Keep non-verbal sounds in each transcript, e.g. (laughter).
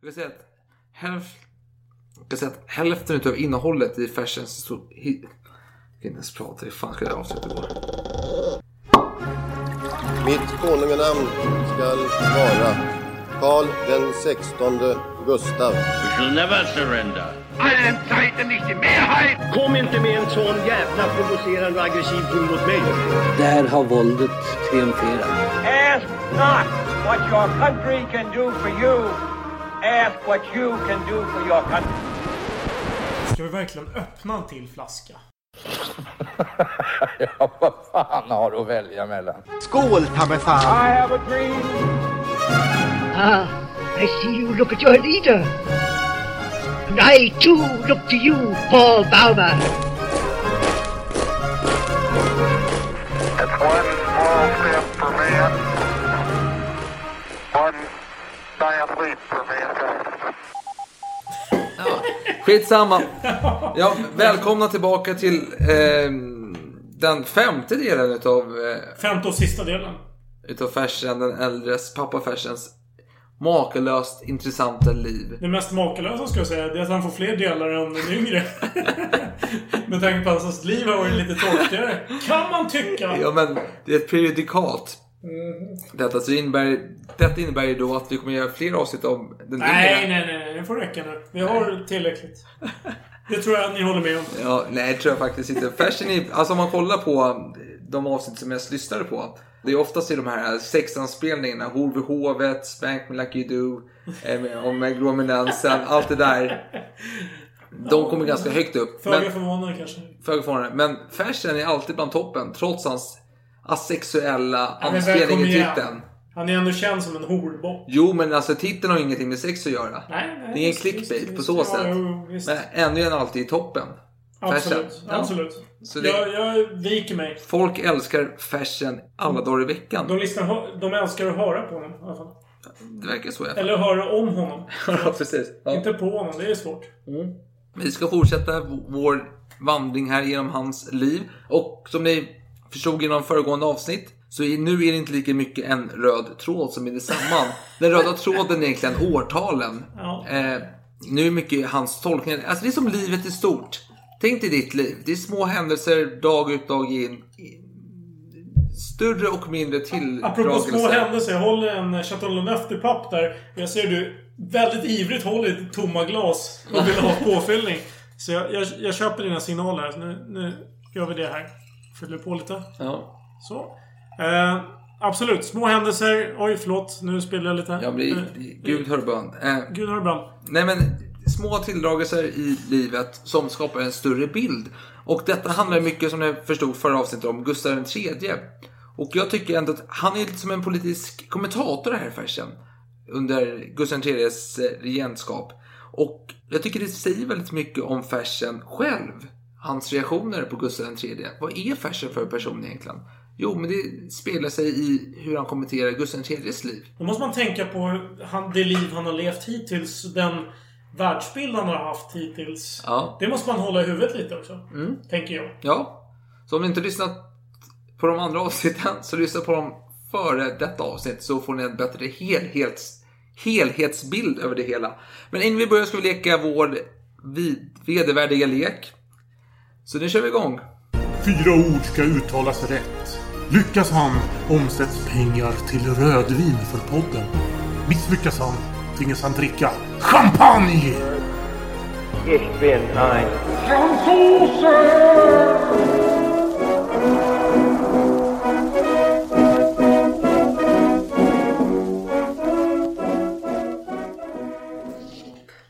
Jag kan säga att, hälf, jag säga att hälften av innehållet i Fashions historia... Jag kan inte ens prata, hur fan ska jag avsluta igår? Mitt konunganamn skall vara Karl den sextonde Gustav. We shall never surrender. allen Zeiten nicht die Mehrheit! Kom inte med en sån jävla provocerande och aggressiv ton mot mig. Där har våldet triumferat. Ask not what your country can do for you. Ask what you can do for your country. Ska vi verkligen öppna en till flaska? (laughs) ja, vad fan har du att välja mellan? Skål, ta mig fan! I have a dream. Ah, I see you look at your leader. And I too look to you, Paul Bauma. It's one small step for man, one giant leap Skitsamma. (laughs) Ja, välkomna tillbaka till eh, den femte delen utav, eh, Femte och sista delen. utav Fashion, den äldres, pappa Fashions makalöst intressanta liv. Det mest makalösa ska jag säga det är att han får fler delar än den yngre. (laughs) Med tanke på att hans liv har varit lite torftigare. Kan man tycka. Ja, men det är ett prejudikat. Detta, så innebär, detta innebär ju då att vi kommer göra fler avsnitt om den Nej, yngre. nej, nej. Det får räcka nu. Vi har tillräckligt. Det tror jag att ni håller med om. Ja, nej, det tror jag faktiskt inte. Fashion är, alltså om man kollar på de avsnitt som jag lyssnade på. Det är oftast i de här sexanspelningarna. Hor vid hovet, Spank me like you do, eh, om grominensen, allt det där. De kommer ganska högt upp. Föga förvånande kanske. föga förvånande. men Fashion är alltid bland toppen, trots hans asexuella anspelning i titeln. Han är ändå känd som en horbock. Jo, men alltså titeln har ingenting med sex att göra. Nej, nej, det är ingen clickbait på så Ja, sätt. jo, visst. Men ändå är han alltid i toppen. Absolut. Ja. Absolut. Så det- Jag, jag viker mig. Folk älskar fashion alla dagar i veckan. De, lyssnar, de älskar att höra på honom i alla fall. Det verkar så i alla fall. Eller höra om honom. (laughs) Ja, precis. Ja. Inte på honom, det är svårt. Vi ska fortsätta vår vandring här genom hans liv. Och som ni förstod de föregående avsnitt så är, nu är det inte lika mycket en röd tråd som binder samman. Den röda tråden är egentligen årtalen. Ja. Eh, nu är mycket hans tolkningar. Alltså det är som livet i stort. Tänk dig ditt liv. Det är små händelser dag ut dag in. Större och mindre Apropå små tilldragelser. händelser. Jag håller en Chateau Neuf de Pape där. Jag ser du väldigt ivrigt håller i tomma glas och vill ha påfyllning. Så jag, jag, jag köper dina signaler. Nu, nu gör vi det här. Fyller på lite. Ja. Så. Eh, absolut. Små händelser. Oj, förlåt. Nu spelar jag lite. Jag blir, Eh, Gud hör bön. Eh, Gud har ibland. Nej men små tilldragelser i livet som skapar en större bild. Och detta handlar mycket som jag förstod förra avsnittet om Gustav III. Och jag tycker ändå att han är lite som en politisk kommentator här Fashion. Under Gustav IIIs eh, regentskap. Och jag tycker det säger väldigt mycket om Fashion själv. Hans reaktioner på Gustav III. Vad är Fashion för person egentligen? Jo, men det spelar sig i hur han kommenterar Gustav IIIs liv. Då måste man tänka på han, det liv han har levt hittills. Den världsbild han har haft hittills. Ja. Det måste man hålla i huvudet lite också. Mm. Tänker jag. Ja, så om ni inte lyssnat på de andra avsnitten så lyssna på dem före detta avsnitt så får ni en bättre helhets, helhetsbild över det hela. Men innan vi börjar ska vi leka vår vid, vedervärdiga lek. Så nu kör vi igång. Fyra ord ska uttalas rätt. Lyckas han omsätts pengar till rödvin för podden. Misslyckas han tvingas han dricka champagne! Ich bin ein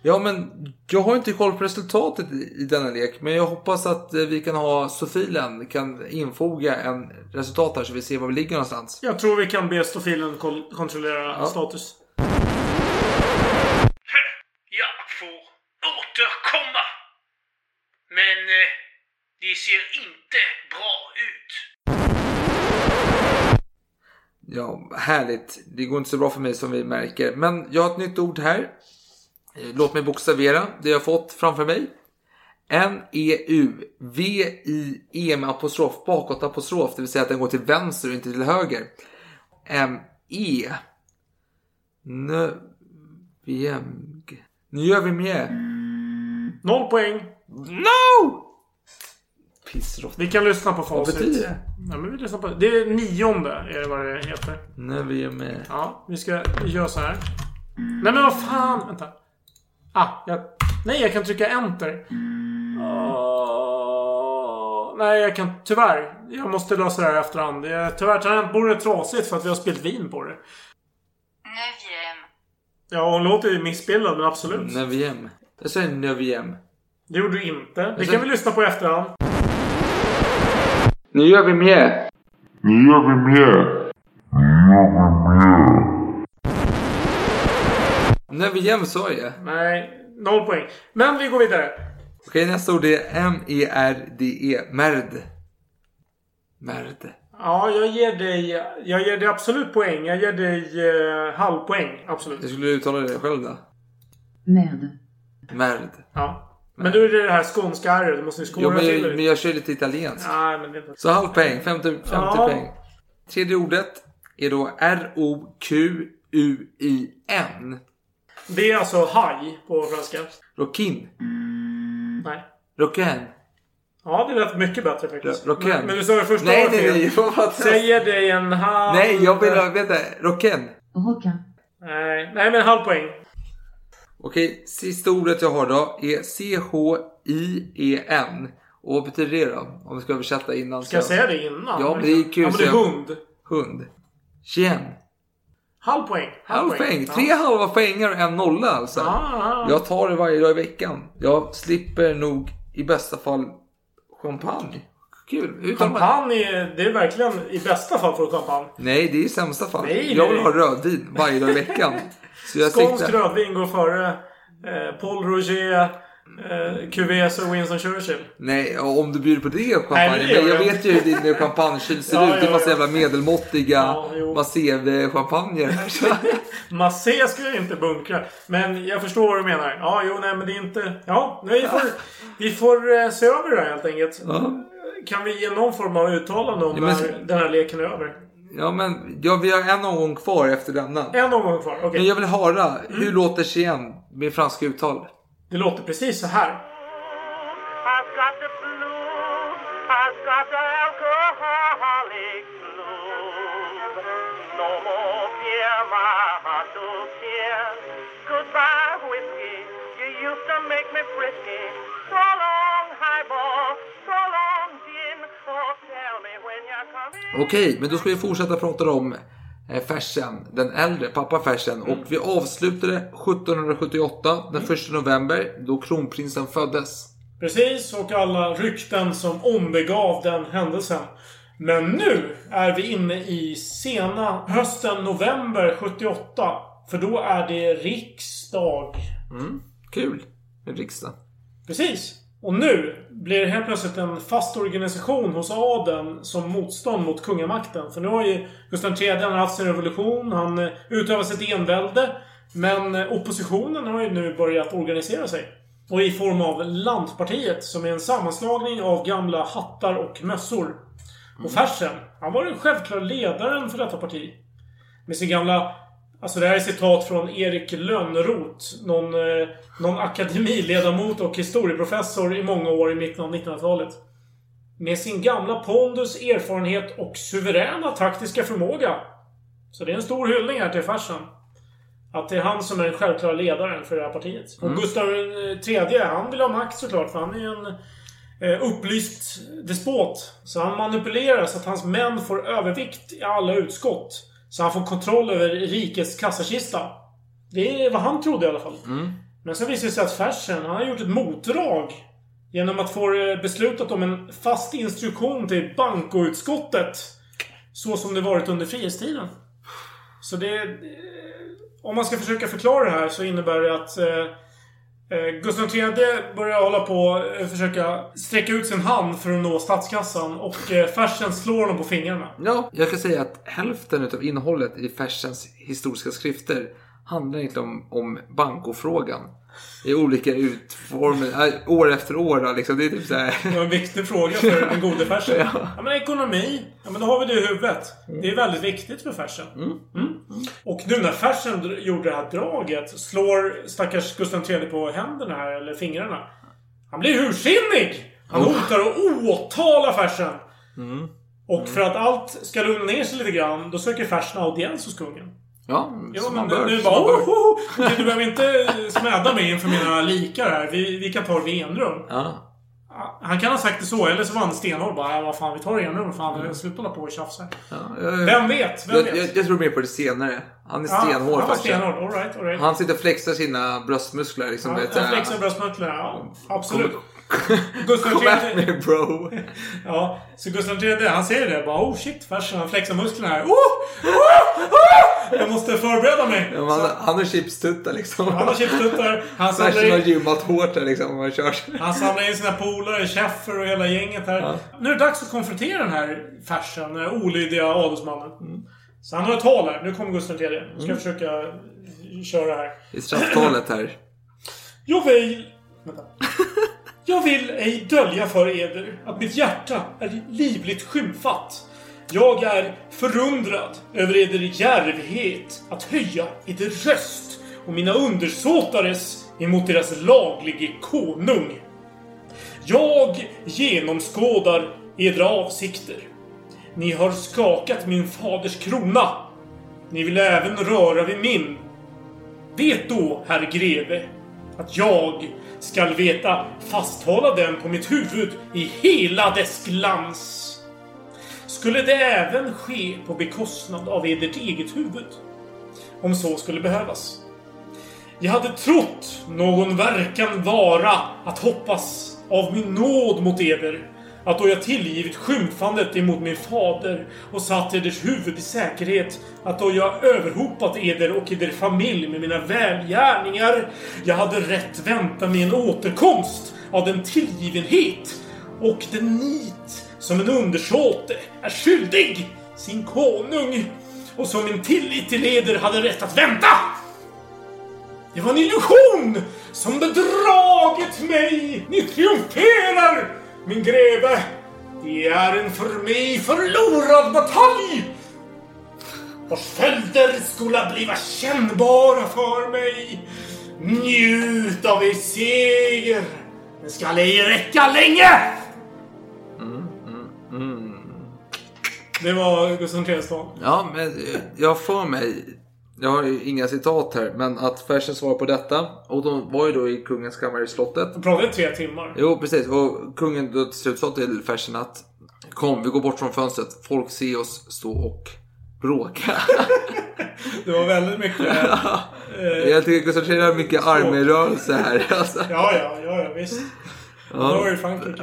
Ja, men jag har inte koll på resultatet i, i denna lek. Men jag hoppas att eh, vi kan ha Sofilen kan infoga en resultat här så vi ser var vi ligger någonstans. Jag tror vi kan be stofilen kol- kontrollera status. Jag får återkomma. Men eh, det ser inte bra ut. Ja, härligt. Det går inte så bra för mig som vi märker. Men jag har ett nytt ord här. Eh, Låt mig bokstavera det jag fått framför mig. N-E-U V-I-E med apostrof, bakåt apostrof, det vill säga att den går till vänster och inte till höger. M-E N V-M Nu gör vi mer. Noll poäng. No! Pissrått. Vi kan lyssna på Vad facit. betyder det? Ja, men vi lyssnar på det. är nionde, är det vad det heter. Med. Ja, vi ska göra så här. Nej men vad fan, vänta. Ah, jag... Nej, jag kan trycka enter. Åh, nej, jag kan tyvärr. Jag måste lösa det här i efterhand. Jag, tyvärr, tangentbordet är trasigt för att vi har spelat vin på det. Ja, hon låter ju missbildad, men absolut. Neviem. Jag säger Neviem. Det gjorde du inte. Det kan vi lyssna på i efterhand. Nu gör vi mer. Nu gör vi mer. Neviem sa jag. Nej, noll poäng. Men vi går vidare. Okej, nästa ord är M-E-R-D-E. Merd. Merd. Ja, jag ger dig... Jag ger dig absolut poäng. Jag ger dig eh, halvpoäng. Absolut. Jag skulle uttala det själv då. Merde. Merd. Ja. Men då är det det här skånska r Du måste ju Jo, skåra men, till jag, det. men jag kör lite italienskt. Nej, men det är inte... Så halv poäng. 50, 50 Ja. poäng. Tredje ordet är då R-O-Q-U-I-N. Det är alltså haj på franska. Rokin. Nej. Rocken. Ja, det lät mycket bättre faktiskt. Rocken. Men, men du sa det första Nej, nej, nej. Det? Säger dig en halv... Nej, jag vill ha... Vänta. Rocken. Rocka. Nej, nej men halv poäng. Okej, sista ordet jag har då är C-H-I-E-N. Och vad betyder det då? Om vi ska översätta innan. Ska jag säga det innan? Ja, men det är kul. Ja, men det är jag- hund. Hund. Chien. Halv poäng. Halv poäng. Ja. Tre halva poänger och en nolla alltså. Ja, ja. Jag tar det varje dag i veckan. Jag slipper nog i bästa fall champagne. Kul. Utan Champagne, är- det är verkligen i bästa fall får du champagne. Nej, det är i sämsta fall. Nej, jag vill nej. ha rödvin varje dag i veckan. (laughs) Så jag Skånsk siktar... rödvin går före eh, Paul Roger, eh, Cuvées och Winston Churchill. Nej, om du bjuder på det champagne. men jag vet ju hur din champagnekyl ser (laughs) Ja, ut. Det är massa jävla medelmåttiga Ja, jo. Mazev-champagner. (laughs) Massé ska jag inte bunkra. Men jag förstår vad du menar. Ja, jo, nej, men det är inte... Ja, vi får, (laughs) vi får eh, se över det här helt enkelt. Ja. Kan vi ge någon form av uttalande om Ja, men- den här leken är över? ja, men ja, vi har en omgång kvar efter denna. En omgång kvar. Okej. Men jag vill höra, Mm. hur låter Chien med franska uttal? Det låter precis så här. Okej, men då ska vi fortsätta prata om Fersen, den äldre, pappa Fersen. Och vi avslutade 1778, den 1 november, då kronprinsen föddes. Precis, och alla rykten som ombegav den händelsen. Men nu är vi inne i sena hösten november 78. För då är det riksdag. Mm, kul med riksdagen. Precis. Och nu blir det helt plötsligt en fast organisation hos adeln som motstånd mot kungamakten. För nu har ju Gustav III haft sin revolution. Han eh, utövar sitt envälde. Men eh, oppositionen har ju nu börjat organisera sig. Och i form av Lantpartiet som är en sammanslagning av gamla hattar och mössor. Och Fersen, han var den självklara ledaren för detta parti. Med sin gamla... Alltså det här är citat från Erik Lönnroth. Någon, eh, någon akademiledamot och historieprofessor i många år i mitten av 1900-talet. Med sin gamla pondus, erfarenhet och suveräna taktiska förmåga. Så det är en stor hyllning här till Fersen. Att det är han som är den självklara ledaren för det här partiet. Och Mm. Gustav III, han vill ha makt såklart. För han är en eh, upplyst despot. Så han manipulerar så att hans män får övervikt i alla utskott. Så han får kontroll över rikets kassakista. Det är vad han trodde i alla fall. Men sen visar det sig att Fersen, han har gjort ett motdrag. Genom att få eh, beslutat om en fast instruktion till bankoutskottet. Så som det varit under frihetstiden. Så det... eh, Om man ska försöka förklara det här så innebär det att eh, Eh, Gustav III börjar hålla på eh, försöka sträcka ut sin hand för att nå statskassan. Och eh, Fersen slår honom på fingrarna. Ja, jag kan säga att hälften av innehållet i Fersens historiska skrifter handlar egentligen om, om bankofrågan. I olika utformningar, äh, år efter år då, liksom. Det är typ så här. Det var en viktig fråga för den gode (laughs) Fersen. Ja. Ja. men ekonomi. Ja men då har vi det i huvudet. Det är väldigt viktigt för Fersen. Mm. Och nu när Fersen dr- gjorde det här draget, slår stackars Gustav III på händerna här, eller fingrarna. Han blir ursinnig! Han hotar att åtala Fersen. Mm. Och för att allt ska lugna ner sig lite grann, då söker Fersen audiens hos kungen. Ja, Ja, men bör. nu bara oh, oh, oh. Du behöver inte smäda mig inför mina likar här. Vi, vi kan ta det vid enrum. Ja. Han kan ha sagt det så, eller så var han stenhård. Bara, "Ja, vad fan, vi tar enrum. Fan, sluta hålla på och tjafsa. jag- Vem vet? Vem Jag, vet? jag, jag tror mer på det senare. Han är Ja, stenhård Han var faktiskt. stenhård. All right, all right. Han sitter och flexar sina bröstmuskler. Liksom, Ja, vet, han flexar bröstmusklerna. Ja, absolut. (laughs) Gustav Kom III... me bro. (laughs) Ja, så Gustav III, han ser det. Bara, oh shit, Fersen, han flexar musklerna här. Oh, oh, oh! Jag måste förbereda mig. Ja, han, han har chipstuttar liksom. Han har chipstuttar. Han har gymmat hårt där liksom. om Man kör. han samlar in sina polare, Schäffer och hela gänget här. Nu är det dags att konfrontera den här Fersen, den här olydiga adelsmannen. Så han har ett tal här. Nu kommer Gustav III. Nu ska jag försöka köra här. I strafftalet här. Vill... Vänta. Jag vill ej dölja för eder att mitt hjärta är livligt skymfat. Jag är förundrad över eder djärvhet att höja eder röst och mina undersåtares emot deras laglige konung. Jag genomskådar edra avsikter. Ni har skakat min faders krona. Ni vill även röra vid min. Vet då, herr greve, att jag skall veta fasthålla den på mitt huvud i hela dess glans. Skulle det även ske på bekostnad av edert eget huvud? Om så skulle behövas. Jag hade trott någon verkan vara att hoppas av min nåd mot eder, att då jag tillgivit skymfandet emot min fader och satt eders huvud i säkerhet, att då jag överhopat eder och eder familj med mina välgärningar, jag hade rätt vänta mig en återkomst av den tillgivenhet och den nit som en undersåte är skyldig sin konung och som min tillit till eder hade rätt att vänta. Det var en illusion som bedragit mig. Ni triumferar, min greve. Det är en för mig förlorad batalj. Vars följder skola bliva kännbara för mig. Njut av er seger. Den skall ej räcka länge. Det var Gustav tal. Ja, men jag får mig. Jag har ju inga citat här, men att Fersen svarar på detta. Och de var ju då i kungens kammare i slottet. De pratade i tre timmar. Jo, precis. Och kungen då till slut sa till Fersen att Kom, vi går bort från fönstret. Folk ser oss stå och bråka. (laughs) Det var väldigt mycket... eh, (laughs) Jag tycker Gustav III har mycket armrörelse här. (laughs) Alltså. Ja, ja, ja, ja visst. Ja. Det var ju Frankrike.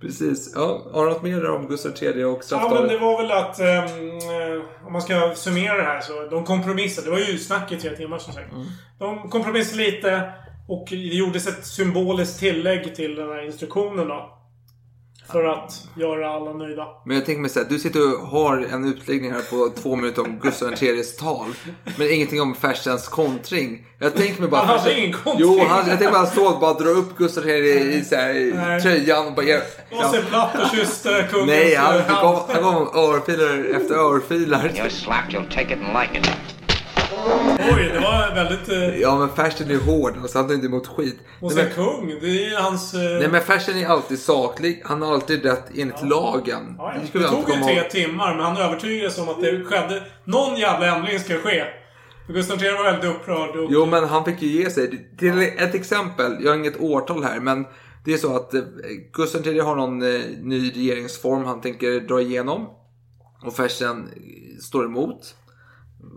Precis. Ja, har du något mer om Gustav III och Ja, men det var väl att... eh, om man ska summera det här så... De kompromissade. Det var ju snack i tre timmar som sagt. De kompromissade lite. Och det gjordes ett symboliskt tillägg till den här instruktionen då. För att göra alla nöjda. Men jag tänker mig såhär, du sitter och har en utläggning här på två minuter om Gustav IIIs tal. Men ingenting om Fersens kontring. Jag tänker mig bara... Han hade ingen kontring. Jo, han, jag tänker bara stå och bara dra upp Gustav III i så här, i tröjan och bara... Ja. Och sig platt och kysste kungens Nej, han, han gav, han gav örfilar efter örfilar. You're slapped, you'll take it and like it. Oj, det var väldigt... Eh, Ja, men Fersen är hård. Alltså, han tar inte emot skit. och sen kung. Det är hans... Eh, nej, men Fersen är alltid saklig. Han har alltid rätt enligt lagen. ja, ja. Det alltid tog ju tre timmar, men han övertygades om att det skedde... Någon jävla ändring ska ske. Gustav III var väldigt upprörd. Och, Jo, men han fick ju ge sig. Till ett exempel, jag har inget årtal här, men det är så att eh, Gustav III har någon ny regeringsform han tänker dra igenom. Och Fersen står emot.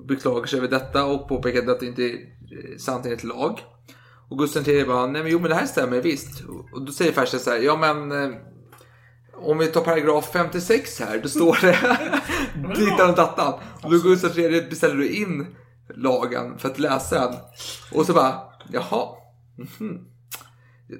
Beklagar sig över detta och påpekar att det inte är eh, sant enligt lag. Och Gustav III bara, nej men jo men det här stämmer visst. Och då säger Fersen så här, ja men eh, om vi tar paragraf 56 här, då står det (laughs) (laughs) dittan och dattan. Och då Gustav III beställer du in lagen för att läsa den. Och så bara, jaha. mhm.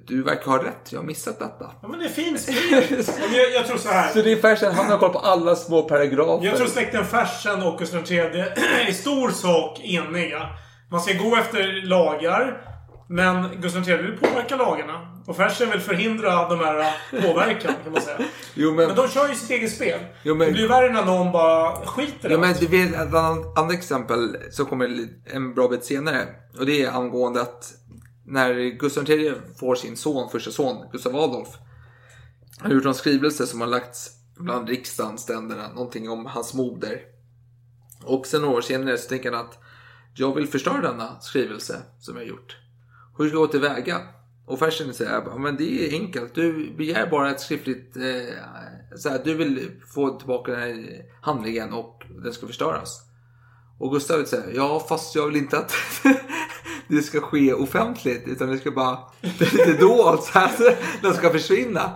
Du verkar ha rätt, jag har missat detta. Ja, men det finns (laughs) fler. Men jag, jag tror så här. Så det är Fersen, han har koll på alla små paragrafer. Jag tror släkten Fersen och Gustav (clears throat) III är i stor sak eniga. Man ska gå efter lagar. Men Gustav III vill påverka lagarna. Och Fersen vill förhindra de här påverkan, kan man säga. Jo, men, Men de kör ju sitt eget spel. Jo, men- Det blir värre när någon bara skiter i men du vet ett annat, exempel som kommer en bra bit senare. Och det är angående att när Gustav III får sin son, första son, Gustav Adolf. Han har gjort en skrivelse som har lagts bland riksdagens ständerna, någonting om hans moder. Och sen några år senare så tänker han att jag vill förstöra denna skrivelse som jag har gjort. Hur ska jag gå tillväga? Och Fersen säger men det är enkelt. Du begär bara ett skriftligt... Eh, så här, du vill få tillbaka den här handlingen och den ska förstöras. Och Gustav säger ja fast jag vill inte att (laughs) det ska ske offentligt utan det ska bara (laughs) det är lite dolt så här den ska försvinna.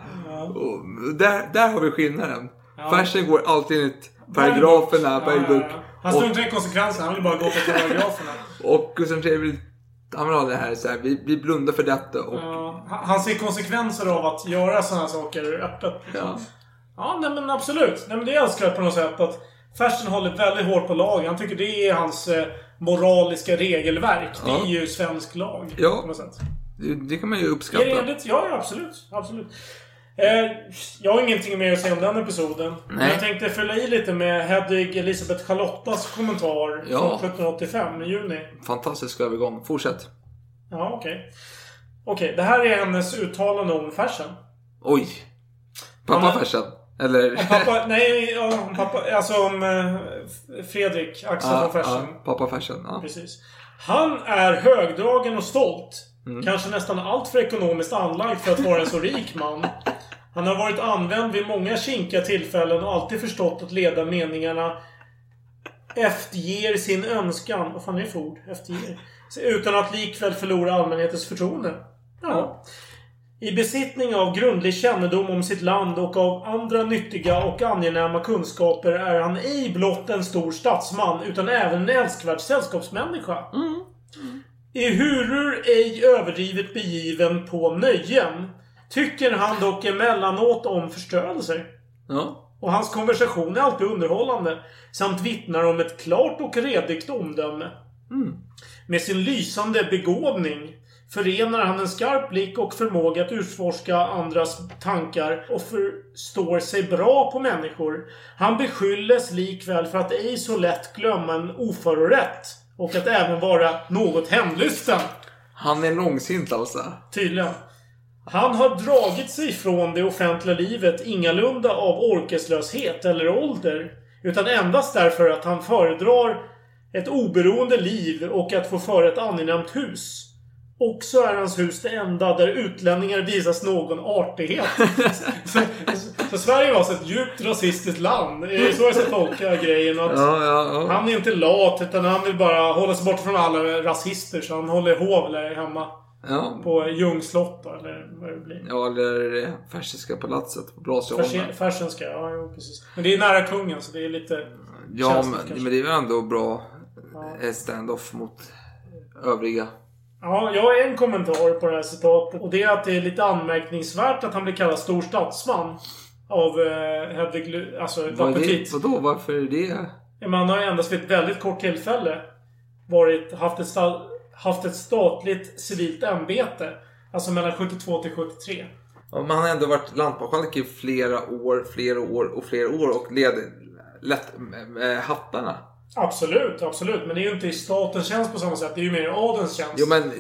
Och där, där har vi skillnaden. Ja. Fersen går alltid enligt paragraferna, Ja, ja, ja. Han struntar i konsekvenserna. Han vill bara gå på paragraferna. (laughs) Och Gustav vill, han vill ha det här så här, vi, vi blundar för detta och Ja, han- ser konsekvenser av att göra sådana saker öppet. Ja. Ja, nej men absolut. Nej, men det älskar jag på något sätt. Att Fersen håller väldigt hårt på lagen. Han tycker det är hans eh, moraliska regelverk. Det Ja. är ju svensk lag. Ja. På något sätt. det, det kan man ju Är det uppskatta. enligt? Ja, absolut. absolut. Eh, jag har ingenting mer att säga om den episoden. Nej. jag tänkte fylla i lite med Hedvig Elisabeth Charlottas kommentar Ja. från 1785 i juni. Fantastisk övergång. Fortsätt. Ja, okej. Okej, det här är hennes uttalande om Fersen. Oj. Pappa Ja, men- Fersen. Eller? Om pappa, nej, om pappa, alltså om eh, Fredrik Axel Ja, von Fersen. ja, pappa Fersen. Ja. Precis. Han är högdragen och stolt. Mm. Kanske nästan allt för ekonomiskt anlagd för att vara en så rik man. Han har varit använd vid många kinkiga tillfällen och alltid förstått att leda meningarna efterger sin önskan. Vad fan är det för ord? Efterger. Utan att likväl förlora allmänhetens förtroende. Ja. I besittning av grundlig kännedom om sitt land och av andra nyttiga och angenäma kunskaper är han ej blott en stor statsman utan även en älskvärd sällskapsmänniska. I hurur ej överdrivet begiven på nöjen tycker han dock emellanåt om förstörelser. Ja. Och hans konversation är alltid underhållande. Samt vittnar om ett klart och redigt omdöme. Med sin lysande begåvning förenar han en skarp blick och förmåga att utforska andras tankar och förstår sig bra på människor. Han beskylles likväl för att ej så lätt glömma en oförrätt. Och att även vara något hämndlysten. Han är långsint alltså. Tydligen. Han har dragit sig från det offentliga livet ingalunda av orkeslöshet eller ålder. Utan endast därför att han föredrar ett oberoende liv och att få föra ett angenämt hus. Också är hans hus det enda där utlänningar visas någon artighet. så, så, så Sverige var alltså ett djupt rasistiskt land. Det är så jag ska tolka grejen. Att Ja, ja, ja. Han är inte lat utan han vill bara hålla sig bort från alla rasister. Så han håller hov där hemma. Ja. På Ljungs slott då, eller vad det blir. Ja, eller eh, Fersiska palatset på Blasieholmen. Fersenska, ja jo, precis. Men det är nära kungen så det är lite... Ja, men, men det är väl ändå bra Ja. eh, stand-off mot övriga. Ja, jag har en kommentar på det här citatet. Och det är att det är lite anmärkningsvärt att han blir kallad stor statsman. Av eh, Hedvig Lu- Alltså Vad det? Vadå? Varför är det? Men han har ju endast vid ett väldigt kort tillfälle varit, haft, ett haft ett statligt civilt ämbete. Alltså mellan 72 till 73. Ja, men han har ändå varit lantmarskalk i flera år, flera år och flera år och led lätt äh, hattarna. Absolut, absolut. Men det är ju inte i statens tjänst på samma sätt. Det är ju mer i adelns tjänst. Jo, men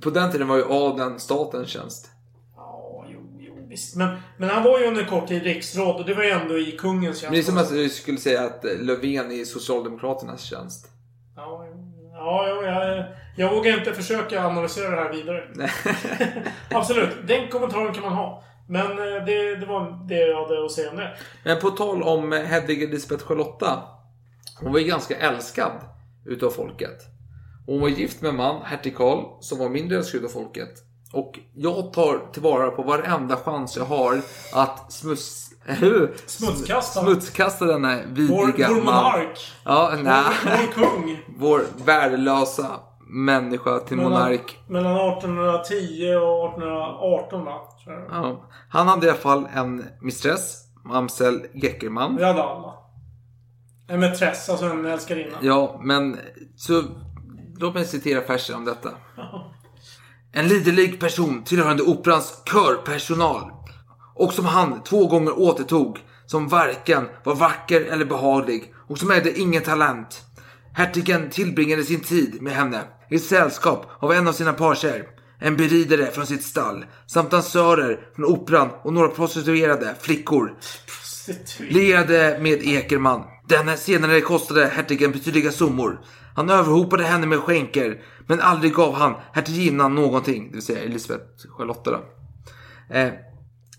på den tiden var ju adeln statens tjänst. Ja, jo, jo, visst. Men, men han var ju under kort tid riksråd och det var ju ändå i kungens tjänst. Men det är som att du skulle säga att eh, Löfven är i Socialdemokraternas tjänst. Ja, ja, jo, jag, jag vågar inte försöka analysera det här vidare. (laughs) Absolut, den kommentaren kan man ha. Men eh, det, det var det jag hade att säga om det. Men på tal om eh, Hedvig Elisabeth Charlotta. Hon var ju ganska älskad utav folket. Hon var gift med en man, hertig Karl, som var mindre älskad av folket. Och jag tar tillvara på varenda chans jag har att smuts... (laughs) Smutskasta. Smutskasta denna vidriga Vår, vår man. monark. Ja, nej. Vår, vår kung. Vår värdelösa människa till monark. Mellan 1810 och 1818 va? Ja. Han hade i alla fall en mistress, Mamsell Geckerman. Vi hade alla. En mätress, alltså en älskarinna. Ja, men så låt mig citera Fersen om detta. En liderlig person tillhörande operans körpersonal. Och som han två gånger återtog som varken var vacker eller behaglig och som hade ingen talent. Hertigen tillbringade sin tid med henne i sällskap av en av sina parser, en beridare från sitt stall, samt dansörer från operan och några prostituerade flickor. Lirade med Ekerman. Denne senare kostade hertigen betydliga summor. Han överhopade henne med skänker, men aldrig gav han hertiginnan någonting, det vill säga Elisabeth Charlotta då. Eh,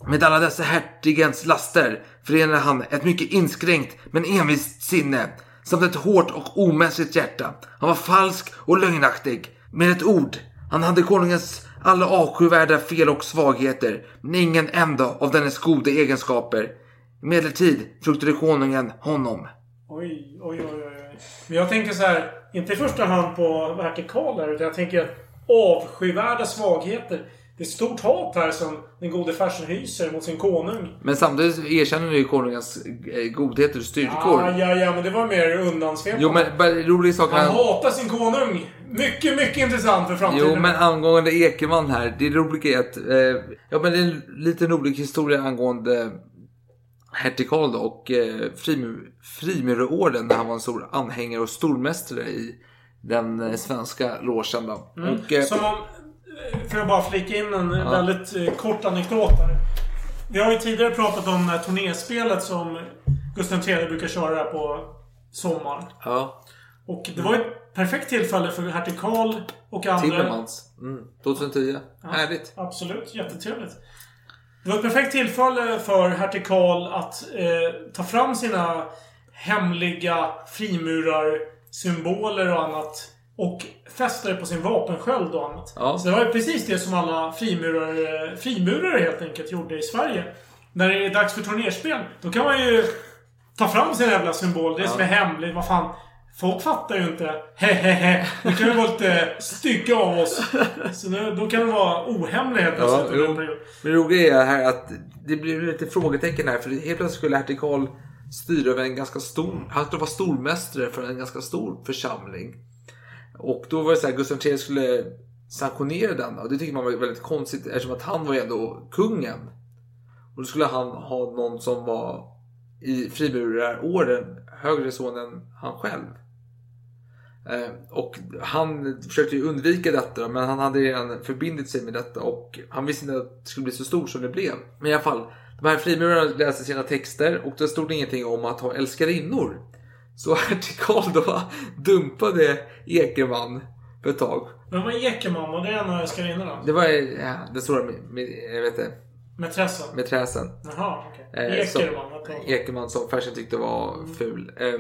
med alla dessa hertigens laster förenade han ett mycket inskränkt men envist sinne samt ett hårt och omänskligt hjärta. Han var falsk och lögnaktig. Med ett ord, han hade konungens alla avskyvärda fel och svagheter, men ingen enda av dennes goda egenskaper. Emellertid fruktade konungen honom. Oj, oj, oj, oj. Men jag tänker så här, inte i första hand på vertikaler, utan jag tänker avskyvärda svagheter. Det är stort hat här som den gode farsen hyser mot sin konung. Men samtidigt erkänner ju konungens eh, godheter och styrkor. Ja, ja, ja, men det var mer undansvepande. Jo, men bara rolig sak. Han hatar sin konung. Mycket, mycket intressant för framtiden. Jo, men angående Ekerman här. Det roliga är att... Eh, ja, men det är en liten rolig historia angående hertig Karl då och eh, när han var en stor anhängare och stormästare i den eh, svenska logen. Mm. Och, eh, Som om, för att bara flika in en väldigt eh, kort anekdot här. Vi har ju tidigare pratat om det här turnéspelet som Gustav III brukar köra på sommaren. Ja. Och det var ett perfekt tillfälle för hertig Karl och andra... Timmermans. Mm, 2010. Härligt. Absolut, jättetrevligt. Det var ett perfekt tillfälle för hertig Karl att eh, ta fram sina hemliga frimurarsymboler och annat. Och fästa det på sin vapensköld och annat. Ja. Så det var ju precis det som alla frimurare, frimurare helt enkelt gjorde i Sverige. När det är dags för turnerspel, då kan man ju ta fram sin jävla symbol. Det som är hemligt. Vad fan. Folk fattar ju inte. Hehehe. Nu kan vi vara lite stygga av oss. Så nu, då kan det vara ohemligt helt Ja, plötsligt jo. det roliga är här att det blir lite frågetecken här. För helt plötsligt skulle hertig Karl styra över en ganska stor... Han skulle vara stormästare för en ganska stor församling. Och då var det så här, Gustav III skulle sanktionera den. Och det tycker man var väldigt konstigt eftersom att han var ju ändå kungen. Och då skulle han ha någon som var i frimurarorden högre son än han själv. Eh, och han försökte ju undvika detta men han hade redan förbindit sig med detta och han visste inte att det skulle bli så stort som det blev. Men i alla fall, de här frimurarna läste sina texter och det stod ingenting om att ha älskarinnor. Så (laughs) hertig Karl då dumpade Ekerman för ett tag. Men vad Ekerman? Var det en av älskarinnorna? Det var ja, det stora med, med, jag vet inte, Mätressen? med träsen. Jaha, okej. Eh, som- Ekerman, jag. Ekerman som Fersen tyckte var ful. Eh,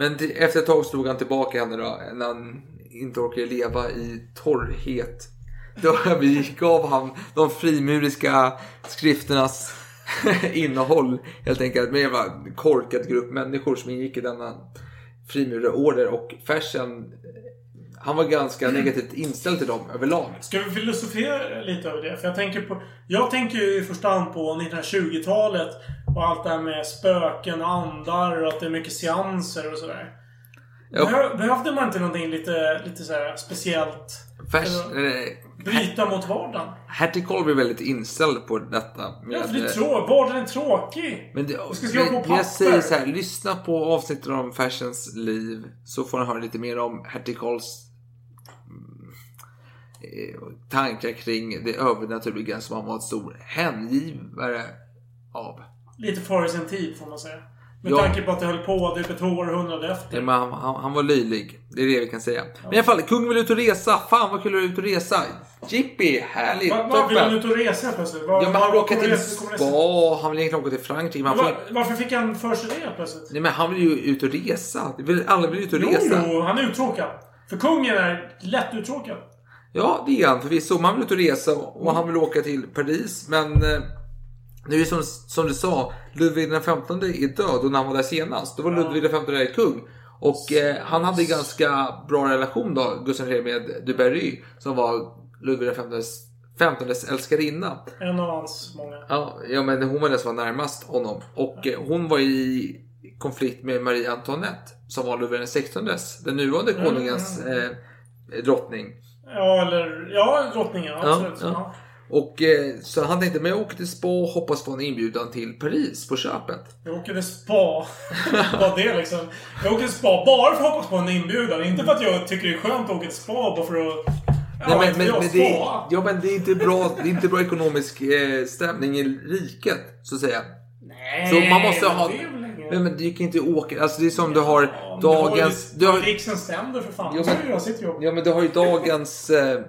Men efter ett tag slog han tillbaka henne då när han inte orkade leva i torrhet. (laughs) Då övergav han de frimuriska skrifternas (laughs) innehåll helt enkelt. Med en korkad grupp människor som ingick i denna frimurarorder och Fersen han var ganska (clears throat) negativt inställd till dem överlag. Ska vi filosofera lite över det? För jag tänker på... Jag tänker ju i första hand på 1920-talet och allt det här med spöken och andar och att det är mycket seanser och sådär. Ja. Behö- Behövde man inte någonting lite, lite så här speciellt? Eller eh, Bryta mot vardagen? Hertig Karl blev väldigt inställd på detta. Med, Ja, för det är eh, trå- vardagen är tråkig. Men det, Du ska skriva på men papper. jag säger så här, lyssna på avsnittet om Fersens liv så får ni höra lite mer om hertig mm, eh, tankar kring det övernaturliga som han var ett stor hängivare av. Lite före sin tid får man säga. Med Ja. tanke på att det höll på typ ett århundrade efter. Ja, men han, han, han var löjlig. Det är det vi kan säga. Men i alla fall, kungen vill ut och resa. Fan vad kul att ut och resa. Jippi, härligt. Va- Vad vill han ut och resa plötsligt? Vad- Ja, men han vill åka till spa, han vill egentligen åka till Frankrike. Men han får... Va- Varför fick han för sig det plötsligt? Nej men han vill ju ut och resa. Vill, alla vill ut och Jo, resa. jo, han är uttråkad. För kungen är lätt uttråkad. Ja, det är han förvisso. Men han vill ut och resa och han vill åka till Paris. Men nu är det som, som du sa, Ludvig den XV är död och när han var där senast, då var Ludvig den där kung. Och eh, han hade ganska bra relation då, Gustav III med de Berry, som var Ludvig den XVs älskarinna. En av hans många. Ja, ja, men hon var den som var närmast honom. Och eh, hon var i konflikt med Marie Antoinette som var Ludvig den XVs, den nuvarande Mm, konungens eh, drottning. Ja, eller... Ja, drottningen. Absolut. ja. Ja. Och eh, så han tänkte, men jag åker till spa och hoppas få en inbjudan till Paris på köpet. Jag åker till spa. (laughs) Vad det liksom. Jag åker till spa bara för att hoppas på en inbjudan. Inte för att jag tycker det är skönt att åka till spa bara för att... Ja, Nej, men, men, men, det, spa. ja, men det är inte bra, (laughs) det är inte bra ekonomisk eh, stämning i riket, så att säga. Nej, Så man måste ha... det är Men, men du kan inte åka... Alltså det är som du har Ja, men du har ju- dagens... Du har har, riksens ständer för fan. Ja, Så men- jag sitt jobb. ja men du har ju dagens... Eh,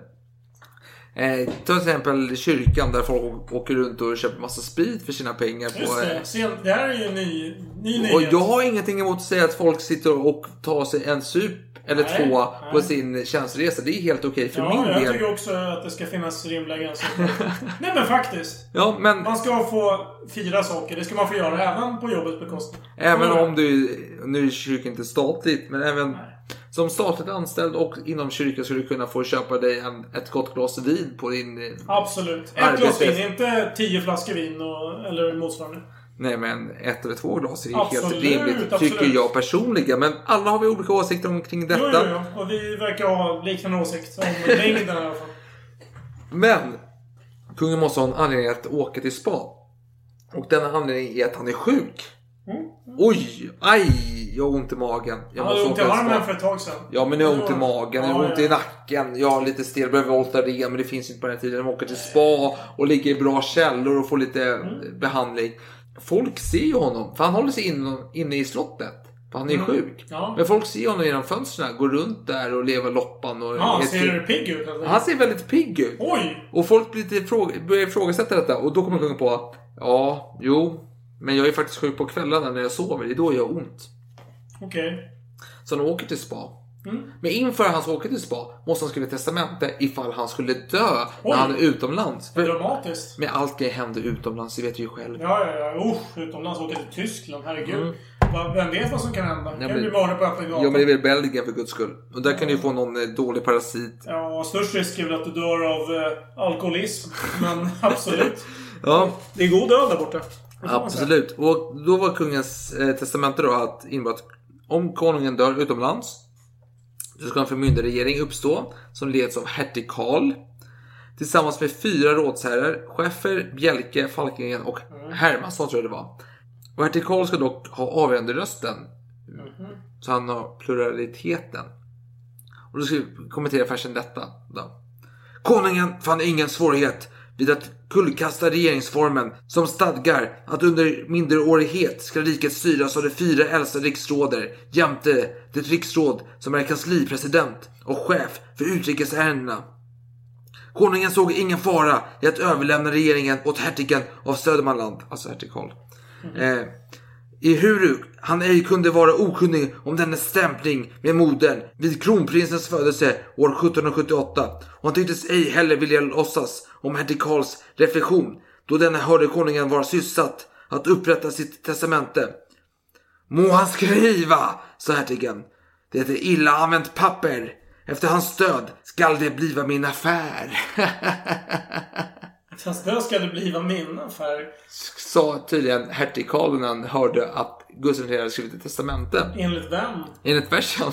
eh, till exempel kyrkan där folk åker runt och köper massa sprit för sina pengar. På, Just eh, det. Se, det här är ju en ny, ny och nyhet. jag har ingenting emot att säga att folk sitter och tar sig en sup eller Nej, två nej. på sin tjänsteresa. Det är helt okej för ja, min jag del. tycker också att det ska finnas rimliga gränser. (laughs) Nej men faktiskt. Ja, men Man ska få fira saker. Det ska man få göra även på jobbets bekostnad. även om du... Nu är kyrkan inte statligt, men även som statligt anställd och inom kyrkan skulle du kunna få köpa dig en, ett gott glas vin på din... eh, Absolut. Ett Arbetsrätt. glas vin, inte tio flaskor vin och, eller motsvarande. Nej men ett eller två glas är ju helt Absolut, rimligt absolut. tycker jag personligen. Men alla har vi olika åsikter omkring Jo, detta. jo, jo. Och vi verkar ha liknande åsikt om längden i alla fall. Men kungen måste ha en anledning att åka till spa. Och denna anledning är att han är sjuk. Oj, aj, jag har ont i magen. Jag Jag hade ont i armen för ett tag sedan. Ja men jag har ont i magen, jag har ont i nacken, jag har lite stel, behöver Voltaren men det finns inte på den här tiden. De åker till spa och ligger i bra källor och får lite Mm. behandling. Folk ser ju honom, för han håller sig inne, inne i slottet. För han är Mm. sjuk. Ja. Men folk ser honom genom fönstren, går runt där och lever loppan. Och Ja, ser till- pigg ut. Eller? han ser väldigt pigg ut. Oj! Och folk blir lite fråga, börjar ifrågasätta detta och då kommer kungen på Ja, jo, men jag är faktiskt sjuk på kvällarna när jag sover, det är då jag har ont. Okej. Så han åker till spa. Mm. Men inför han ska åka till spa måste han skriva testamente ifall han skulle dö Oj. när han är utomlands. För Dramatiskt. med allt det händer utomlands, det vet du ju själv. Ja, ja, ja. Usch, utomlands. Åka till Tyskland. Herregud. Mm. Vem vet vad som kan hända? Ja, kan men- bli mördad på öppen gata. Ja men det är väl Belgien för guds skull. Och där kan du ju få någon eh, dålig parasit. Ja, störst risk är väl att du dör av eh, alkoholism. Men (laughs) absolut. Ja, Det är god död där borta. Absolut. Och då var kungens eh, testamente då att innebär att om konungen dör utomlands så ska en förmyndarregering uppstå som leds av hertig Karl tillsammans med fyra rådsherrar, Scheffer, Bjelke, Falkingen och Hermansson tror jag det var. Och hertig Karl ska dock ha avgörande rösten. Så han har pluraliteten. Och då ska vi kommentera versen detta. Då. Konungen fann ingen svårighet vid att kullkasta regeringsformen som stadgar att under minderårighet ska riket styras av de fyra äldsta riksråder jämte det riksråd som är kanslipresident och chef för utrikesärendena. Konungen såg ingen fara i att överlämna regeringen åt hertigen av Södermanland, alltså hertig Karl. Eh, Ehuru han ej kunde vara okunnig om dennes stämpling med modern vid kronprinsens födelse år 1778 och han tycktes ej heller vilja låtsas om hertig Karls reflektion då denna hörde konungen vara sysselsatt att upprätta sitt testamente. Må han skriva, sa hertigen. Det är illa använt papper. Efter hans död skall det bliva min affär. (laughs) Fast det ska det bliva min affär. Sa tydligen hertig Karl när han hörde att Gustav III hade skrivit ett testamente. Enligt vem? Enligt versen.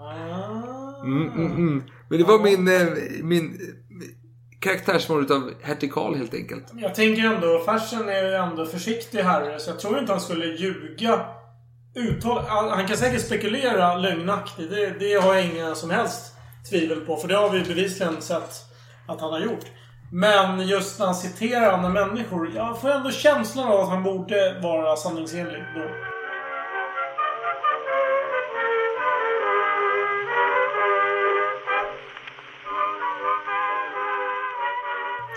Ah. Mm, mm, mm. Men det var min, eh, min eh, karaktärsmål utav hertig Karl helt enkelt. Jag tänker ändå, Fersen är ju ändå försiktig herre, så jag tror inte han skulle ljuga. Uttal, han han kan säkert spekulera lögnaktigt. Det, det har jag inga som helst tvivel på. För det har vi bevisligen sett att han har gjort. Men just när han citerar andra människor. Jag får ändå känslan av att han borde vara sanningsenlig då.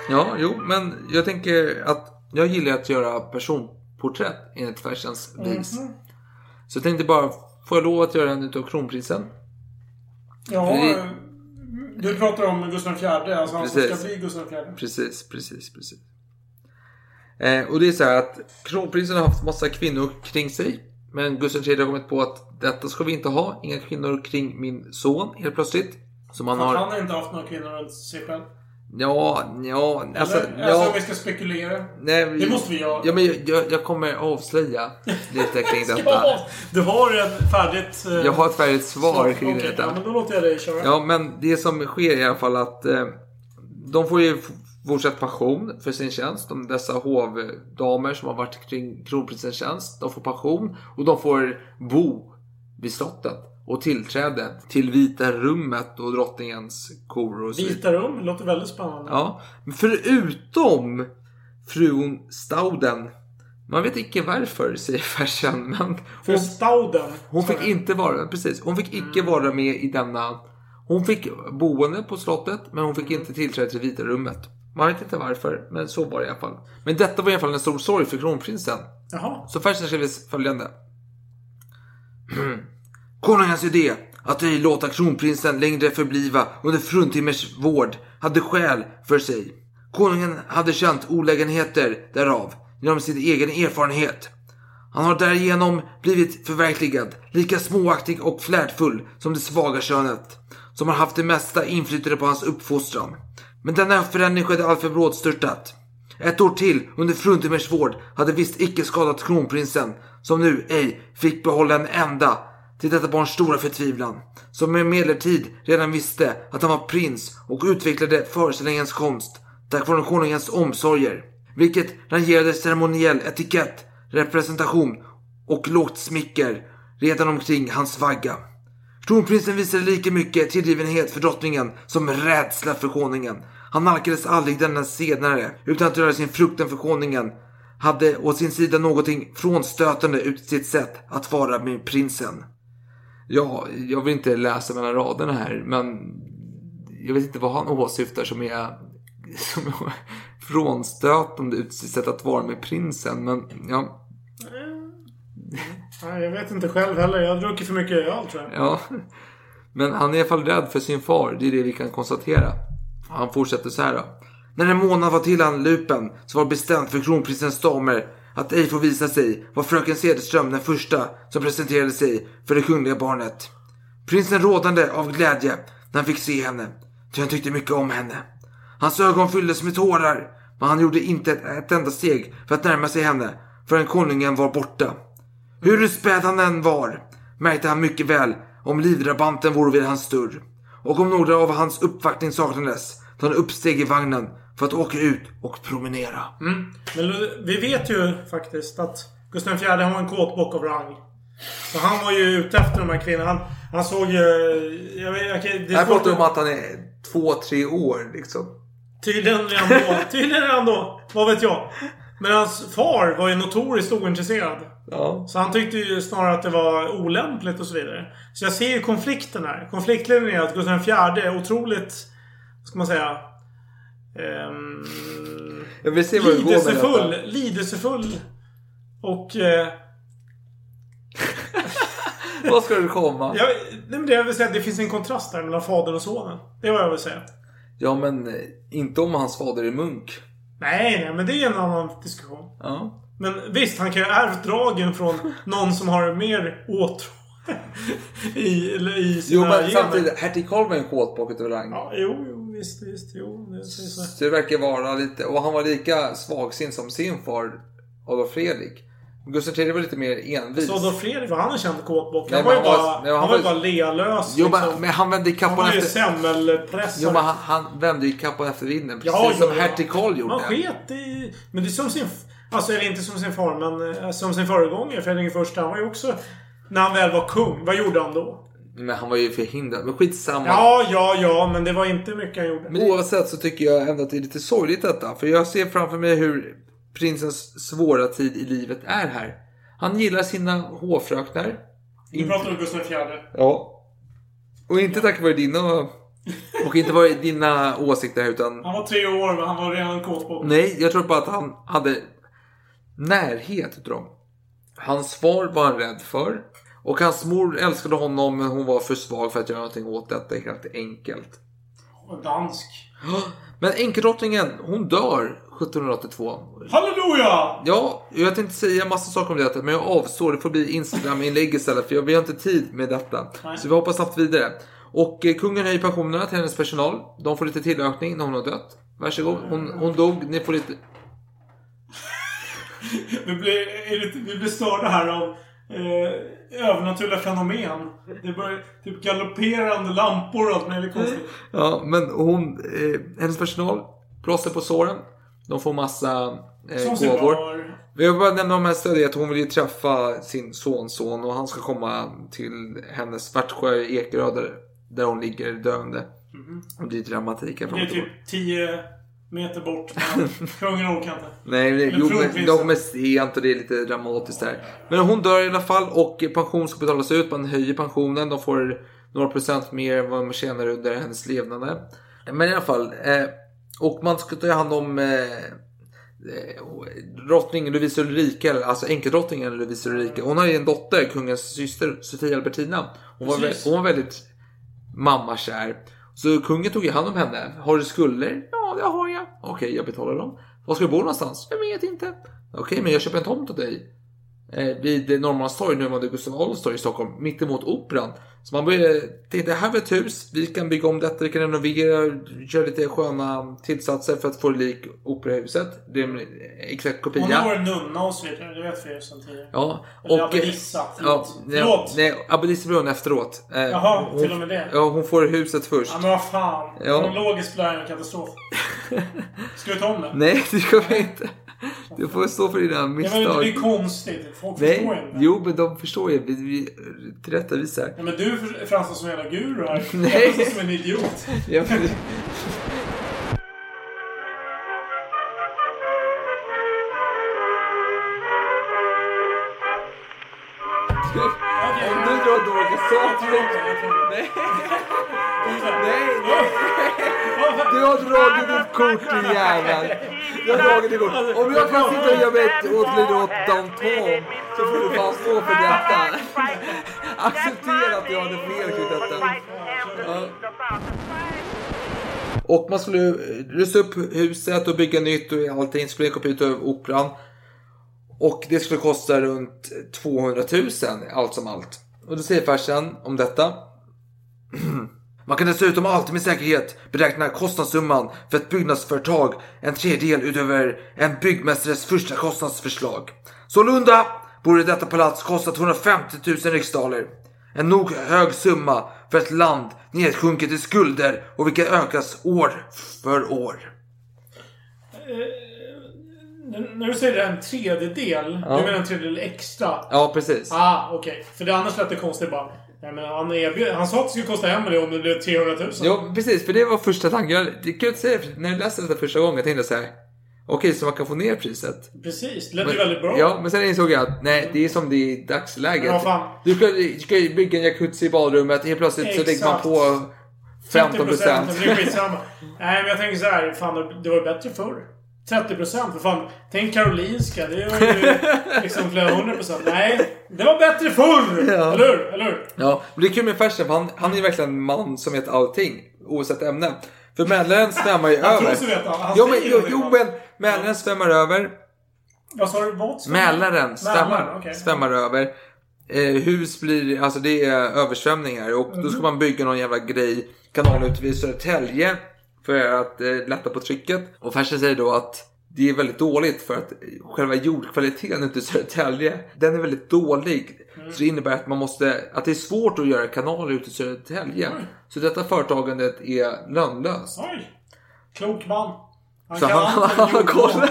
Ja, jo, men jag tänker att jag gillar att göra personporträtt enligt versens vis. Mhm. Så jag tänkte bara, får jag lov att göra en utav kronprinsen? Ja, Det- du pratar om Gustav IV. Alltså han som ska bli Gustav IV. Precis, precis, precis. Eh, och det är så här att kronprinsen har haft massa kvinnor kring sig. Men Gustav III har kommit på att detta ska vi inte ha. Inga kvinnor kring min son helt plötsligt. För att har... han har inte haft några kvinnor runt sig själv. Ja, ja, alltså... Eller, alltså ja, om vi ska spekulera. nej, Det måste vi göra. Ja, men jag, jag, jag kommer avslöja lite kring (laughs) detta. Du har ett färdigt... eh, Jag har ett färdigt svar kring Okej, detta. Ja, men då låter jag dig köra. Ja, men det som sker i alla fall att eh, de får ju fortsatt pension för sin tjänst. De, dessa hovdamer som har varit kring kronprinsens tjänst. De får pension och de får bo vid slottet. Och tillträde till Vita rummet och drottningens kor och. Vita rum, låter väldigt spännande. Ja, men förutom frun Stauden. Man vet inte varför, säger farsan. Men För hon, Stauden. hon fick inte vara, precis. Hon fick icke vara med i denna... Hon fick boende på slottet, men hon fick inte tillträde till Vita rummet. Man vet inte varför, men så var det i alla fall. Men detta var i alla fall en stor sorg för kronprinsen. Jaha. Så farsan skriver följande. (clears throat) Konungens idé att ej låta kronprinsen längre förbliva under fruntimmers vård hade skäl för sig. Konungen hade känt olägenheter därav genom sin egen erfarenhet. Han har därigenom blivit förverkligad, lika småaktig och flärdfull som det svaga könet, som har haft det mesta inflytande på hans uppfostran. Men denna förändring skedde alltför brådstörtat. Ett år till under fruntimmers vård hade visst icke skadat kronprinsen, som nu ej fick behålla en enda till detta barns stora förtvivlan, som emellertid redan visste att han var prins och utvecklade föreställningens konst tack vare konungens omsorger, vilket rangerade ceremoniell etikett, representation och lågt smicker redan omkring hans vagga. Kronprinsen visade lika mycket tillgivenhet för drottningen som rädsla för konungen. Han nalkades aldrig denna senare utan att röra sin fruktan för konungen hade å sin sida någonting frånstötande ut sitt sätt att vara med prinsen. Ja, jag vill inte läsa mellan raderna här, men jag vet inte vad han åsyftar som är, som är frånstötande ut sitt sätt att vara med prinsen. Men ja, Nej, jag vet inte själv heller. Jag har druckit för mycket öl tror jag. Ja, men han är i alla fall rädd för sin far. Det är det vi kan konstatera. Han fortsätter så här då. När en månad var till anlupen så var bestämt för kronprinsens damer att ej få visa sig var fröken Cederström den första som presenterade sig för det kungliga barnet. Prinsen rådande av glädje när han fick se henne, ty han tyckte mycket om henne. Hans ögon fylldes med tårar, men han gjorde inte ett, ett enda steg för att närma sig henne förrän konungen var borta. Hur späd han än var märkte han mycket väl om livdrabanten vore vid hans dörr. Och om några av hans uppvaktning saknades då han uppsteg i vagnen för att åka ut och promenera. Mm. Men vi vet ju faktiskt att Gustav IV var en kåtbock av rang. Så han var ju ute efter de här kvinnorna. Han, han såg ju... Jag vet, kan- det är Här pratar om att- att han är två, tre år liksom. Tydligen redan då. (laughs) Tydligen redan då. Vad vet jag. Men hans far var ju notoriskt ointresserad. Ja. Så han tyckte ju snarare att det var olämpligt och så vidare. Så jag ser ju konflikten här. Konfliktlinjen är att Gustav IV är otroligt... Vad ska man säga? Ehm, Jag vill se vad det går med lidelsefull. detta. Lidelsefull. Och... Eh, (laughs) Vad ska du komma? jag, nej, men det jag vill säga det finns en kontrast där mellan fadern och sonen. Det är vad jag vill säga. Ja, men eh, inte om hans fader är munk. Nej, nej, men det är en annan diskussion. Ja. Men visst, han kan ju ha ärvt dragen från någon som har mer åtrå (laughs) i, i sina Jo, men gener. samtidigt, hertig Karl var en kåtbock utav rang. Ja, jo, jo, visst, visst. Jo, det säger så. Så det verkar vara lite, och han var lika svagsint som sin far Adolf Fredrik. Gustav III var lite mer envis. Så Adolf Fredrik, var han en känd kåtbock? Nej, Han var ju han bara, nej, han han var ju var- bara lealös. Jo, men, liksom. men han vände han kappan var ju efter... semmelpressare. Jo, men han, han vände ju kappan efter vinden. Precis Ja, som ja, hertig Karl gjorde. Man sket i... Men det är som sin... Alltså, eller inte som sin far, men eh, som sin föregångare. Fredrik första. Han var ju också... När han väl var kung, vad gjorde han då? Men han var ju förhindrad. Men skitsamma. Ja, ja, ja, men det var inte mycket han gjorde. Men oavsett så tycker jag ändå att det är lite sorgligt detta. För jag ser framför mig hur prinsens svåra tid i livet är här. Han gillar sina hovfröknar. Nu pratar du Gustav IV. Ja. Och inte tack vare dina... Och inte vare dina åsikter utan... Han var tre år, men han var redan kåtbock. Nej, jag tror bara att han hade närhet till dem. Hans far var han rädd för. Och hans mor älskade honom men hon var för svag för att göra någonting åt detta helt enkelt. Och dansk. Men enkeldrottningen, hon dör 1782. Halleluja! Ja, jag tänkte säga massa saker om detta men jag avstår. Det får bli Instagram-inlägg istället för jag- vi har inte tid med detta. Nej. Så vi hoppar snabbt vidare. Och eh, kungen höjer pensionerna till hennes personal. De får lite tillökning när hon har dött. Varsågod. Hon, hon dog. Ni får lite... (laughs) Vi blir, vi blir störda här av eh, övernaturliga fenomen. Det börjar typ galopperande lampor och allt möjligt konstigt. Ja, men hon, eh, hennes personal plåster på såren. De får massa eh, gåvor. Vi har bara nämna här stödja att hon vill ju träffa sin sonson och han ska komma till hennes Svartsjö Ekerö där, där hon ligger döende. Och det är dramatik här Mhm. Det är typ tillbaka. 10 meter bort. Men (laughs) kungen orkar inte. Nej, Eller jo, men de är sent och det är lite dramatiskt där. Men hon dör i alla fall och pension ska betalas ut. Man höjer pensionen. De får några procent mer än vad man tjänar under hennes levnad. Men i alla fall. Eh, och man ska ta hand om eh, eh, drottning Lovisa Ulrika, eller alltså enkeldrottningen Lovisa Ulrika. Hon har ju en dotter, kungens syster Sofia Albertina. Hon var, Precis. hon var väldigt mammakär. Så kungen tog ju hand om henne. Har du skulder? Ja, det har jag. Okej, jag betalar dem. Var ska du bo någonstans? Jag vet inte. Okej, men jag köper en tomt åt dig. Eh, vid Norrmalmstorg, nuvarande Gustav Adolfs torg i Stockholm, mittemot Operan. Så man började tänkte, här har ett hus, vi kan bygga om detta, vi kan renovera, köra lite sköna tillsatser för att få det lik Operahuset. Det är en exakt kopia. Hon har varit nunna och så vidare. Det vet vi ju sedan tidigare. Ja, Eller och... abbedissa. Ja, Förlåt. nej, nej abbedissa blir hon efteråt. Eh, Jaha, hon, till och med det. Ja, hon får huset först. Ja, men vad fan. Ja. Kronologiskt blir det en katastrof. (laughs) Ska vi ta om det? Nej, det ska vi inte. Du får stå för dina Ja, men det misstag. blir konstigt. Folk förstår ju Nej, inte. jo men de förstår ju. Vi, vi tillrättavisar. Ja, men du för- framstår som en jävla guru här. (laughs) Nej. Jag framstår som en idiot. Ja, men- Om du drar saker... Nej. Nej, nej. Du har dragit ditt kort din jävel. Du har dragit ditt kort. Om jag kan sitta och göra mig ett åt om Tom så får du fan stå för detta. Acceptera att jag hade fel kring detta. Ja. Och man skulle rusta upp huset och bygga nytt och allting. Skulle komma ut över operan. Och det skulle kosta runt 200 000 allt som allt. Och då säger farsan om detta. Man kan dessutom alltid med säkerhet beräkna kostnadssumman för ett byggnadsföretag en tredjedel utöver en byggmästares första kostnadsförslag. Sålunda borde detta palats kosta 250 000 riksdaler. En nog hög summa för ett land nedsjunket i skulder och vilka ökas år för år. N- När du säger en tredjedel, Ja. du menar en tredjedel extra? Ja, precis. Ah, okej. För det annars lät det konstigt bara. Nej, men han, erbjöd, han sa att det skulle kosta en miljon, men det blev 300 000. Ja, precis. För det var första tanken. Det kan jag inte säga, när jag läste detta första gången tänkte jag så här. Okej, så man kan få ner priset. Precis, det lät ju väldigt bra. Ja, men sen insåg jag att nej, det är som det är i dagsläget. Men vad fan. Du ska, du ska bygga en jacuzzi i badrummet, helt plötsligt så lägger man Exakt. på 15 (laughs) Det blir skitsamma. Nej, men jag tänker så här. Fan, det var ju bättre förr. 30 procent. För fan, tänk Karolinska. Det var ju (laughs) liksom flera hundra procent. Nej, det var bättre förr! Ja. Eller hur? Eller hur? Ja, men det är kul med Fersen för han, han är ju verkligen en man som vet allting. Oavsett ämne. För Mälaren svämmar ju (laughs) Han tror över. sig veta. Han Jo, men, jo, men Mälaren svämmar över. Vad sa du? Vad? Mälaren svämmar, svämmar över. Eh, hus blir, alltså det är översvämningar och då ska man bygga någon jävla grej, kanal ute vid Södertälje för att eh, lätta på trycket. Och Fersen säger då att det är väldigt dåligt för att själva jordkvaliteten ute i Södertälje, den är väldigt dålig. Så det innebär att man måste, att det är svårt att göra kanaler ute i Södertälje. Så detta företagandet är lönlöst. Oj! Klok man. Han Så kan (laughs) han- han.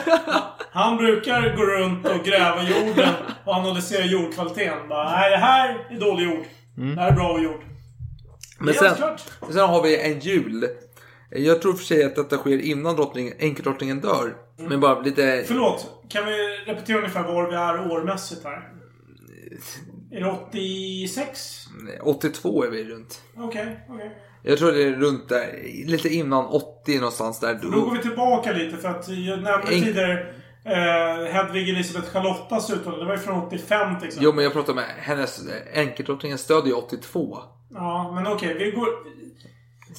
Han brukar gå runt och gräva jorden och analysera jordkvaliteten. Bara, nej, det här är dålig jord. Det här är bra jord. Men sen, sen har vi en jul. Jag tror för sig att detta sker innan drottning, enkeldrottningen dör. Men bara lite... Förlåt, kan vi repetera ungefär var vi är årmässigt här? Är det 86? 82 är vi runt. Okej, okej. Jag tror det är runt där, lite innan 80 någonstans där. Då går vi tillbaka lite för att jag nämnde En- tidigare eh, Hedvig Elisabeth Charlottas uttalande. Det var ju från 85 till exempel. Jo men jag pratar med hennes, enkeldrottningen stöd är 82. Ja, men okej. vi går...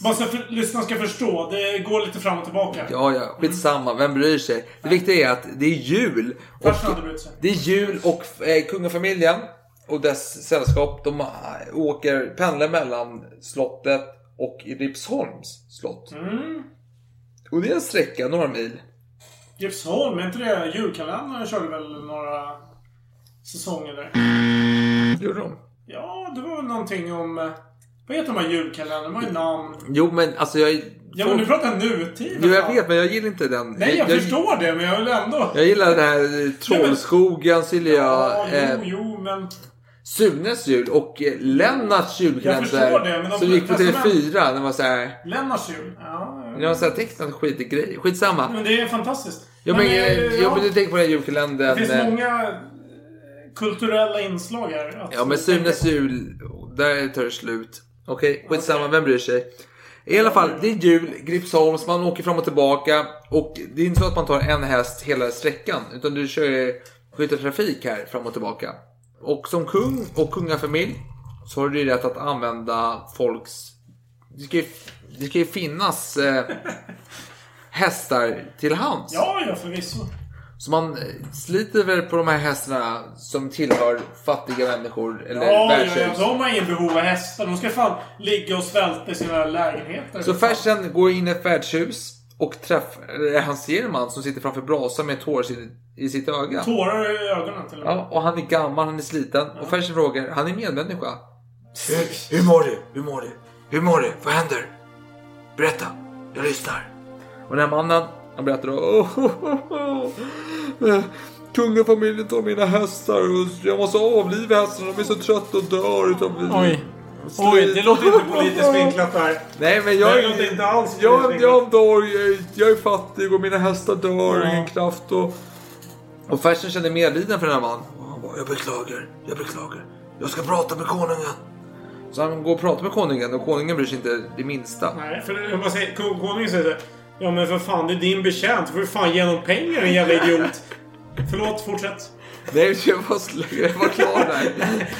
Bara så för- lyssnarna ska förstå. Det går lite fram och tillbaka. Ja, ja, skitsamma, vem bryr sig? Det viktiga är att det är jul. Och det är jul och eh, kungafamiljen och dess sällskap, de eh, åker, pendlar mellan slottet och Ripsholms slott. Mm. Och det är en sträcka, några mil. Gripsholm, är inte det julkalendern körde väl några säsonger där? Gjorde de? Ja, det var väl någonting om... Vad heter de här julkalendrarna? De har ju namn. Jo, men alltså jag... Ja, men du pratar nutid. Jo, jag fan. vet, men jag gillar inte den. Nej, jag, förstår det, men jag vill ändå... Jag gillar den här eh, Trollskogen, gillar jag Ja, jo, eh, jo, men... Sunes jul och eh, Lennarts Jag förstår julkalender. det, men de som gick på testament- TV4. Den var så här... Lennarts jul. Ja, Det var så här tecknad skitig Skitsamma. men det är fantastiskt. Ja, men, eh, eh, ja, ja, men du tänker på den här julkalendern. Det finns många kulturella inslag här. Ja, men Sunes jul, där tar det slut. Okej, skitsamma, vem bryr sig? I alla fall, det är jul, Gripsholms, man åker fram och tillbaka. Och det är inte så att man tar en häst hela sträckan. Utan du kör skytteltrafik här fram och tillbaka. Och som kung och kungafamilj så har du ju rätt att använda folks... Det ska ju, det ska ju finnas eh, (laughs) hästar till hands. Ja, ja, förvisso. Så man eh, sliter väl på de här hästarna som tillhör fattiga människor eller Ja, ja, ja, de har ingen behov av hästar. De ska fan ligga och svälta i sina lägenheter. Så Fersen går in i ett värdshus och träffar, han ser en man som sitter framför brasan med tår i- i sitt öga. Tårar i ögonen till och med. Ja, och han är gammal, han är sliten. Och Fersen frågar, han är medmänniska. Hur, hur mår du? Hur mår du? Hur mår du? Vad händer? Berätta, jag lyssnar. Och den här mannen, han berättar då. "Åh, oh, oh, oh. Eh, Kungafamiljen tar mina hästar och jag måste avliva hästarna. De är så trötta och dör utav vi. Oj. Oj, det låter inte politiskt (laughs) vinklat där. Nej men jag, Det låter inte alls jag, jag dör, jag, jag är fattig och mina hästar dör, Ja. ingen kraft och... Och Fersen kände medliden för den här mannen. Och han bara, jag beklagar, jag beklagar. Jag ska prata med konungen. Så han går och pratar med konungen och konungen bryr sig inte det minsta. Nej, för om man säger, ko- konungen säger det. Ja men för fan, det är din betjänt. Du får ju fan ge honom pengar din jävla idiot. Förlåt, fortsätt. Nej, jag var, var klar där.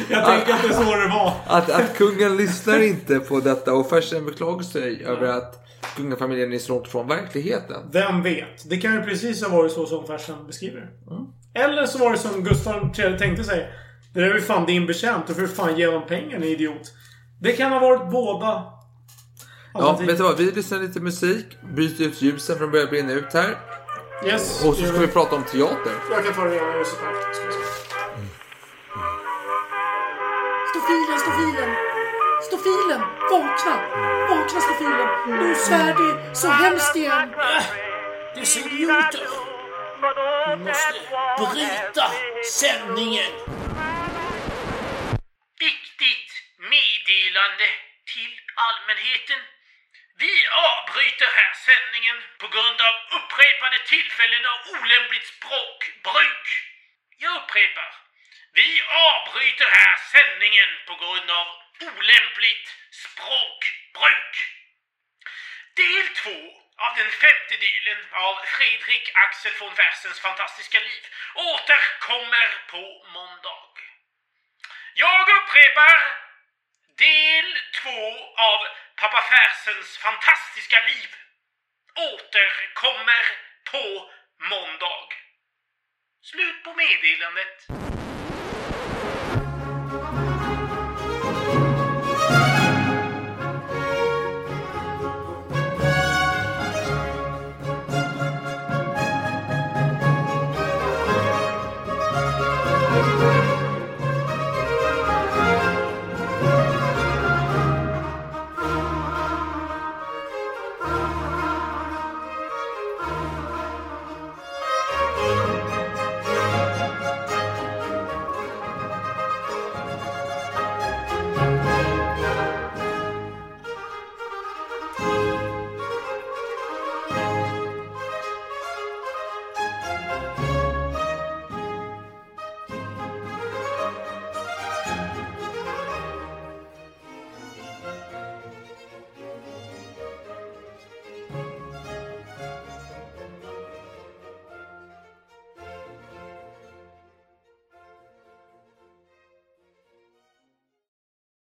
Jag tänker att det är så det var. Att, att kungen lyssnar inte på detta och Fersen beklagar sig över att kungafamiljen är så långt från verkligheten. Vem vet? Det kan ju precis ha varit så som Fersen beskriver det. Eller så var det som Gustav III tänkte sig. Det där är ju fan din betjänt. Du får fan ge honom pengar, din idiot. Det kan ha varit båda. Ja, vet du vad? Vi lyssnar lite musik, byter ut ljusen för att börja brinna ut här. Yes. Och så ska vi prata om teater. Jag kan ta det ena ljuset här. Stofilen, Stofilen! Stofilen! Vakna! Vakna Stofilen! Nu svär det så hemskt igen! Dessa idioter! Vi måste bryta sändningen! Viktigt meddelande till allmänheten. Vi avbryter här sändningen på grund av upprepade tillfällen av olämpligt språkbruk. Jag upprepar. Vi avbryter här sändningen på grund av olämpligt språkbruk. Del två av den femte delen av Fredrik Axel von Fersens fantastiska liv återkommer på måndag. Jag upprepar del två av pappa Fersens fantastiska liv återkommer på måndag. Slut på meddelandet.